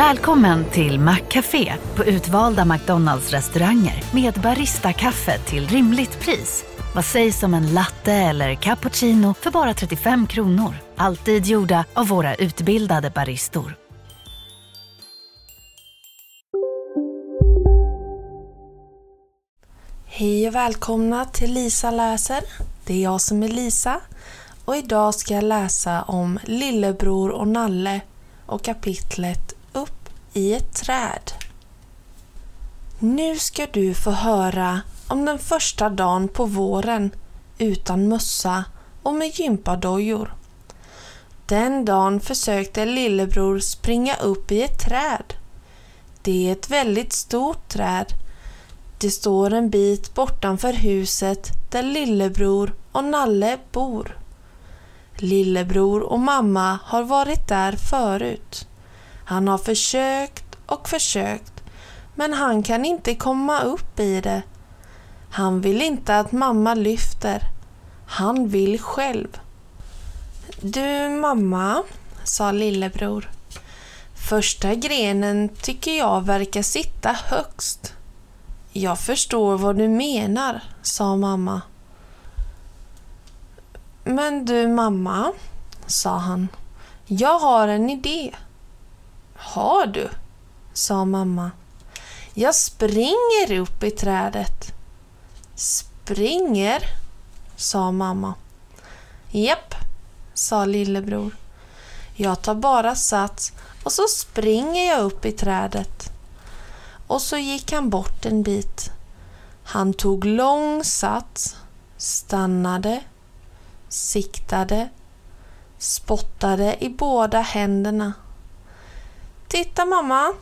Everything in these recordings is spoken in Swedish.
Välkommen till Maccafé på utvalda McDonalds restauranger med Baristakaffe till rimligt pris. Vad sägs om en latte eller cappuccino för bara 35 kronor? Alltid gjorda av våra utbildade baristor. Hej och välkomna till Lisa läser. Det är jag som är Lisa och idag ska jag läsa om Lillebror och Nalle och kapitlet i ett träd. Nu ska du få höra om den första dagen på våren utan mössa och med gympadojor. Den dagen försökte lillebror springa upp i ett träd. Det är ett väldigt stort träd. Det står en bit bortanför huset där lillebror och Nalle bor. Lillebror och mamma har varit där förut. Han har försökt och försökt men han kan inte komma upp i det. Han vill inte att mamma lyfter. Han vill själv. Du mamma, sa lillebror. Första grenen tycker jag verkar sitta högst. Jag förstår vad du menar, sa mamma. Men du mamma, sa han. Jag har en idé. Har du? sa mamma. Jag springer upp i trädet. Springer? sa mamma. Japp, sa lillebror. Jag tar bara sats och så springer jag upp i trädet. Och så gick han bort en bit. Han tog lång sats, stannade, siktade, spottade i båda händerna. Titta mamma!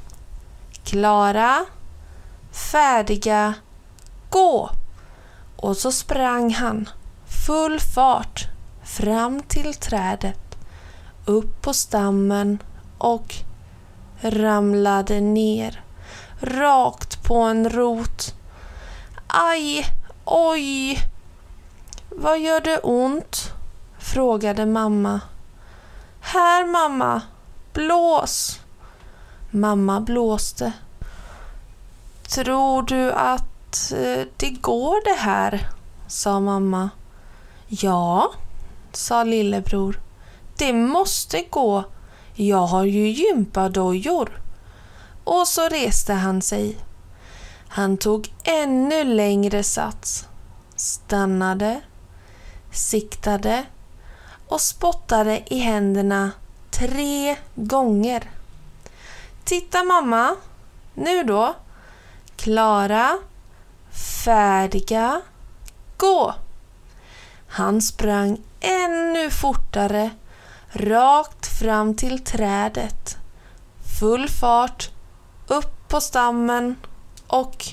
Klara, färdiga, gå! Och så sprang han full fart fram till trädet, upp på stammen och ramlade ner rakt på en rot. Aj, oj! Vad gör det ont? frågade mamma. Här mamma, blås! Mamma blåste. Tror du att eh, det går det här? sa mamma. Ja, sa lillebror. Det måste gå. Jag har ju gympadojor. Och så reste han sig. Han tog ännu längre sats, stannade, siktade och spottade i händerna tre gånger. Titta mamma, nu då. Klara, färdiga, gå! Han sprang ännu fortare, rakt fram till trädet. Full fart, upp på stammen och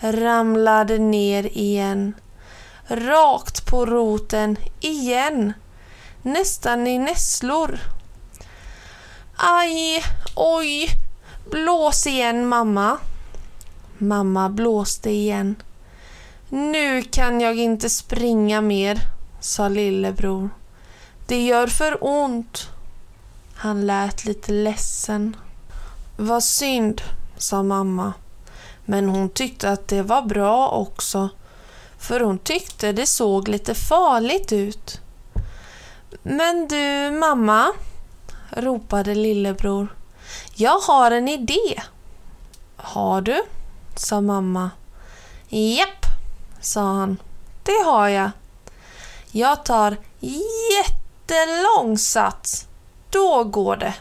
ramlade ner igen. Rakt på roten igen. Nästan i nässlor. Aj, oj, blås igen mamma. Mamma blåste igen. Nu kan jag inte springa mer, sa lillebror. Det gör för ont. Han lät lite ledsen. Vad synd, sa mamma. Men hon tyckte att det var bra också. För hon tyckte det såg lite farligt ut. Men du, mamma, ropade lillebror. Jag har en idé. Har du? sa mamma. Japp, sa han. Det har jag. Jag tar jättelång sats. Då går det.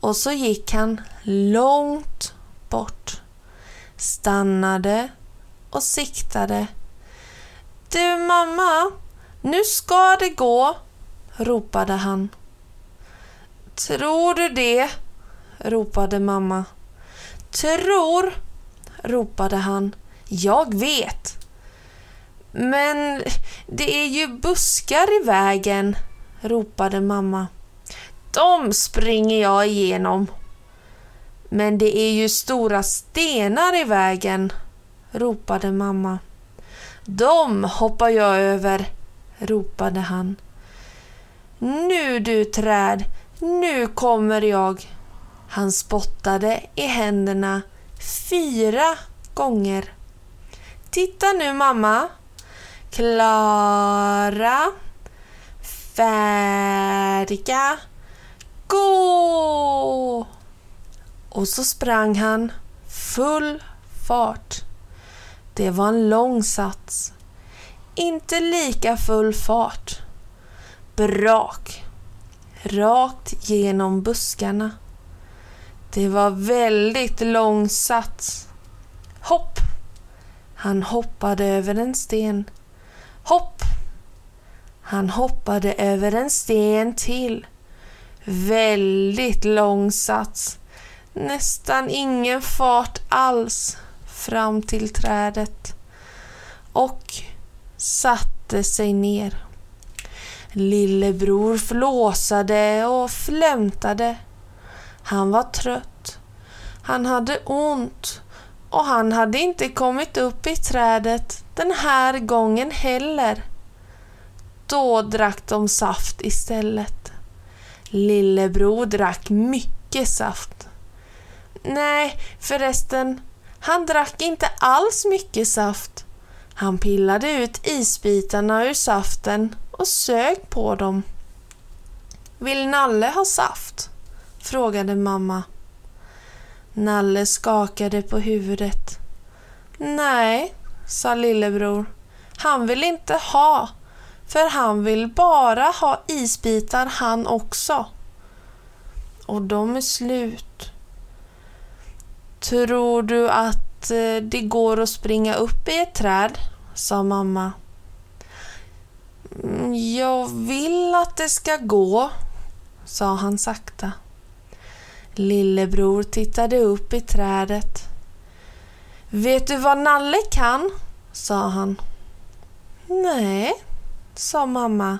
Och så gick han långt bort. Stannade och siktade. Du mamma, nu ska det gå, ropade han. Tror du det? ropade mamma. Tror, ropade han. Jag vet. Men det är ju buskar i vägen, ropade mamma. De springer jag igenom. Men det är ju stora stenar i vägen, ropade mamma. De hoppar jag över, ropade han. Nu du träd, nu kommer jag. Han spottade i händerna fyra gånger. Titta nu mamma. Klara. Färdiga. Gå! Och så sprang han full fart. Det var en lång sats. Inte lika full fart. Brak. Rakt genom buskarna. Det var väldigt lång sats. Hopp! Han hoppade över en sten. Hopp! Han hoppade över en sten till. Väldigt lång sats. Nästan ingen fart alls fram till trädet. Och satte sig ner. Lillebror flåsade och flämtade. Han var trött. Han hade ont och han hade inte kommit upp i trädet den här gången heller. Då drack de saft istället. Lillebror drack mycket saft. Nej, förresten, han drack inte alls mycket saft. Han pillade ut isbitarna ur saften och sög på dem. Vill Nalle ha saft? frågade mamma. Nalle skakade på huvudet. Nej, sa lillebror. Han vill inte ha, för han vill bara ha isbitar han också. Och de är slut. Tror du att eh, det går att springa upp i ett träd? sa mamma. Mm, jag vill att det ska gå, sa han sakta. Lillebror tittade upp i trädet. Vet du vad Nalle kan? sa han. Nej, sa mamma.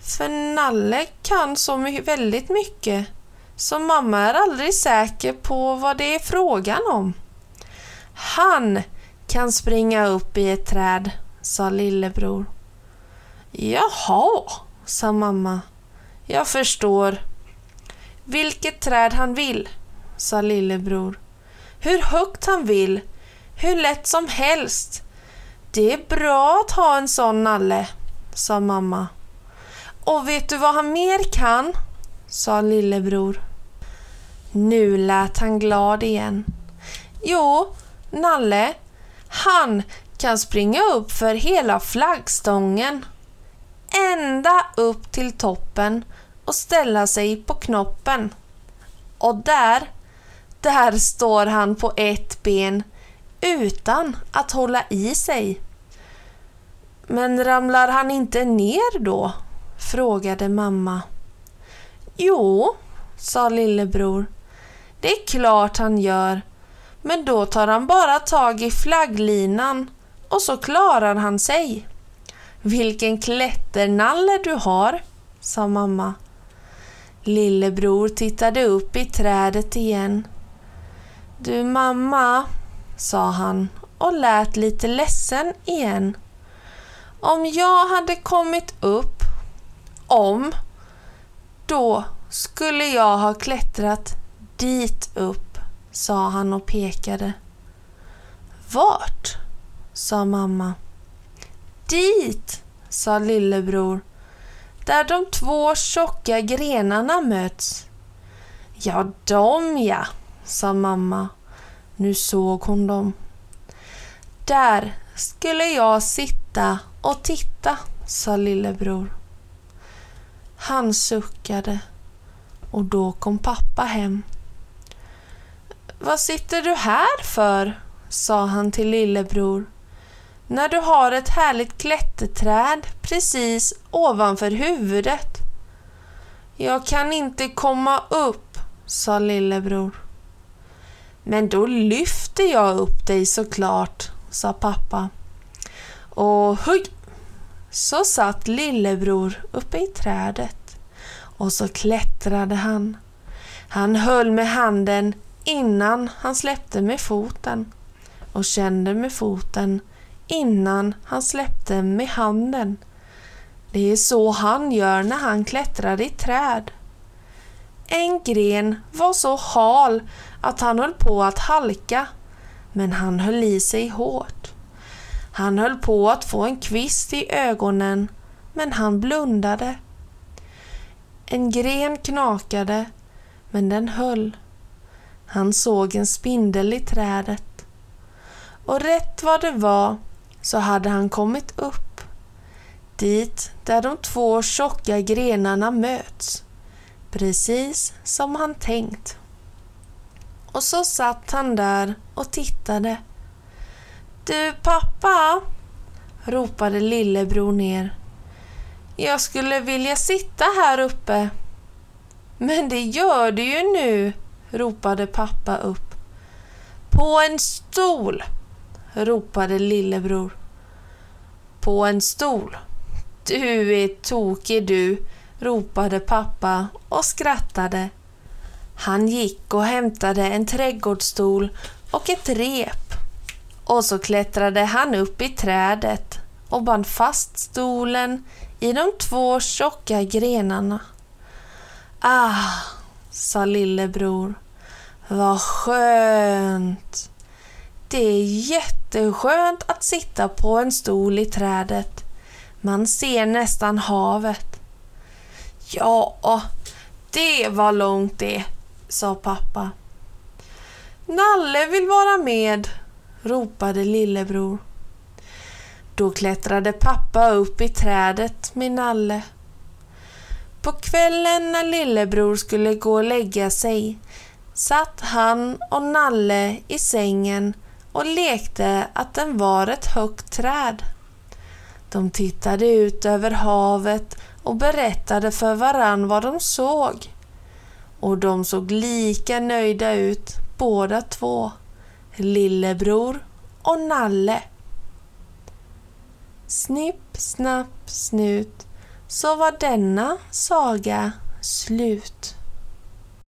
För Nalle kan så mycket, väldigt mycket så mamma är aldrig säker på vad det är frågan om. Han kan springa upp i ett träd, sa lillebror. Jaha, sa mamma. Jag förstår. Vilket träd han vill, sa lillebror. Hur högt han vill, hur lätt som helst. Det är bra att ha en sån nalle, sa mamma. Och vet du vad han mer kan? sa lillebror. Nu lät han glad igen. Jo, Nalle, han kan springa upp för hela flaggstången. Ända upp till toppen och ställa sig på knoppen. Och där, där står han på ett ben utan att hålla i sig. Men ramlar han inte ner då? frågade mamma. Jo, sa lillebror. Det är klart han gör. Men då tar han bara tag i flagglinan och så klarar han sig. Vilken klätternalle du har, sa mamma. Lillebror tittade upp i trädet igen. Du mamma, sa han och lät lite ledsen igen. Om jag hade kommit upp, om, då skulle jag ha klättrat dit upp, sa han och pekade. Vart? sa mamma. Dit, sa lillebror. Där de två tjocka grenarna möts. Ja, de ja, sa mamma. Nu såg hon dem. Där skulle jag sitta och titta, sa lillebror. Han suckade och då kom pappa hem. Vad sitter du här för? sa han till lillebror. När du har ett härligt klätterträd precis ovanför huvudet. Jag kan inte komma upp, sa lillebror. Men då lyfter jag upp dig såklart, sa pappa. Och höj! Så satt lillebror uppe i trädet och så klättrade han. Han höll med handen innan han släppte med foten och kände med foten innan han släppte med handen. Det är så han gör när han klättrar i träd. En gren var så hal att han höll på att halka, men han höll i sig hårt. Han höll på att få en kvist i ögonen, men han blundade. En gren knakade, men den höll. Han såg en spindel i trädet. Och rätt vad det var så hade han kommit upp. Dit där de två tjocka grenarna möts. Precis som han tänkt. Och så satt han där och tittade. Du pappa, ropade lillebror ner. Jag skulle vilja sitta här uppe. Men det gör du ju nu, ropade pappa upp. På en stol, ropade lillebror. På en stol. Du är tokig du, ropade pappa och skrattade. Han gick och hämtade en trädgårdsstol och ett rep. Och så klättrade han upp i trädet och band fast stolen i de två tjocka grenarna. Ah, sa lillebror. Vad skönt! Det är jätteskönt att sitta på en stol i trädet. Man ser nästan havet. Ja, det var långt det, sa pappa. Nalle vill vara med, ropade lillebror. Då klättrade pappa upp i trädet med Nalle. På kvällen när lillebror skulle gå och lägga sig satt han och Nalle i sängen och lekte att den var ett högt träd. De tittade ut över havet och berättade för varann vad de såg. Och de såg lika nöjda ut båda två, lillebror och Nalle. Snipp, snapp, snut så var denna saga slut.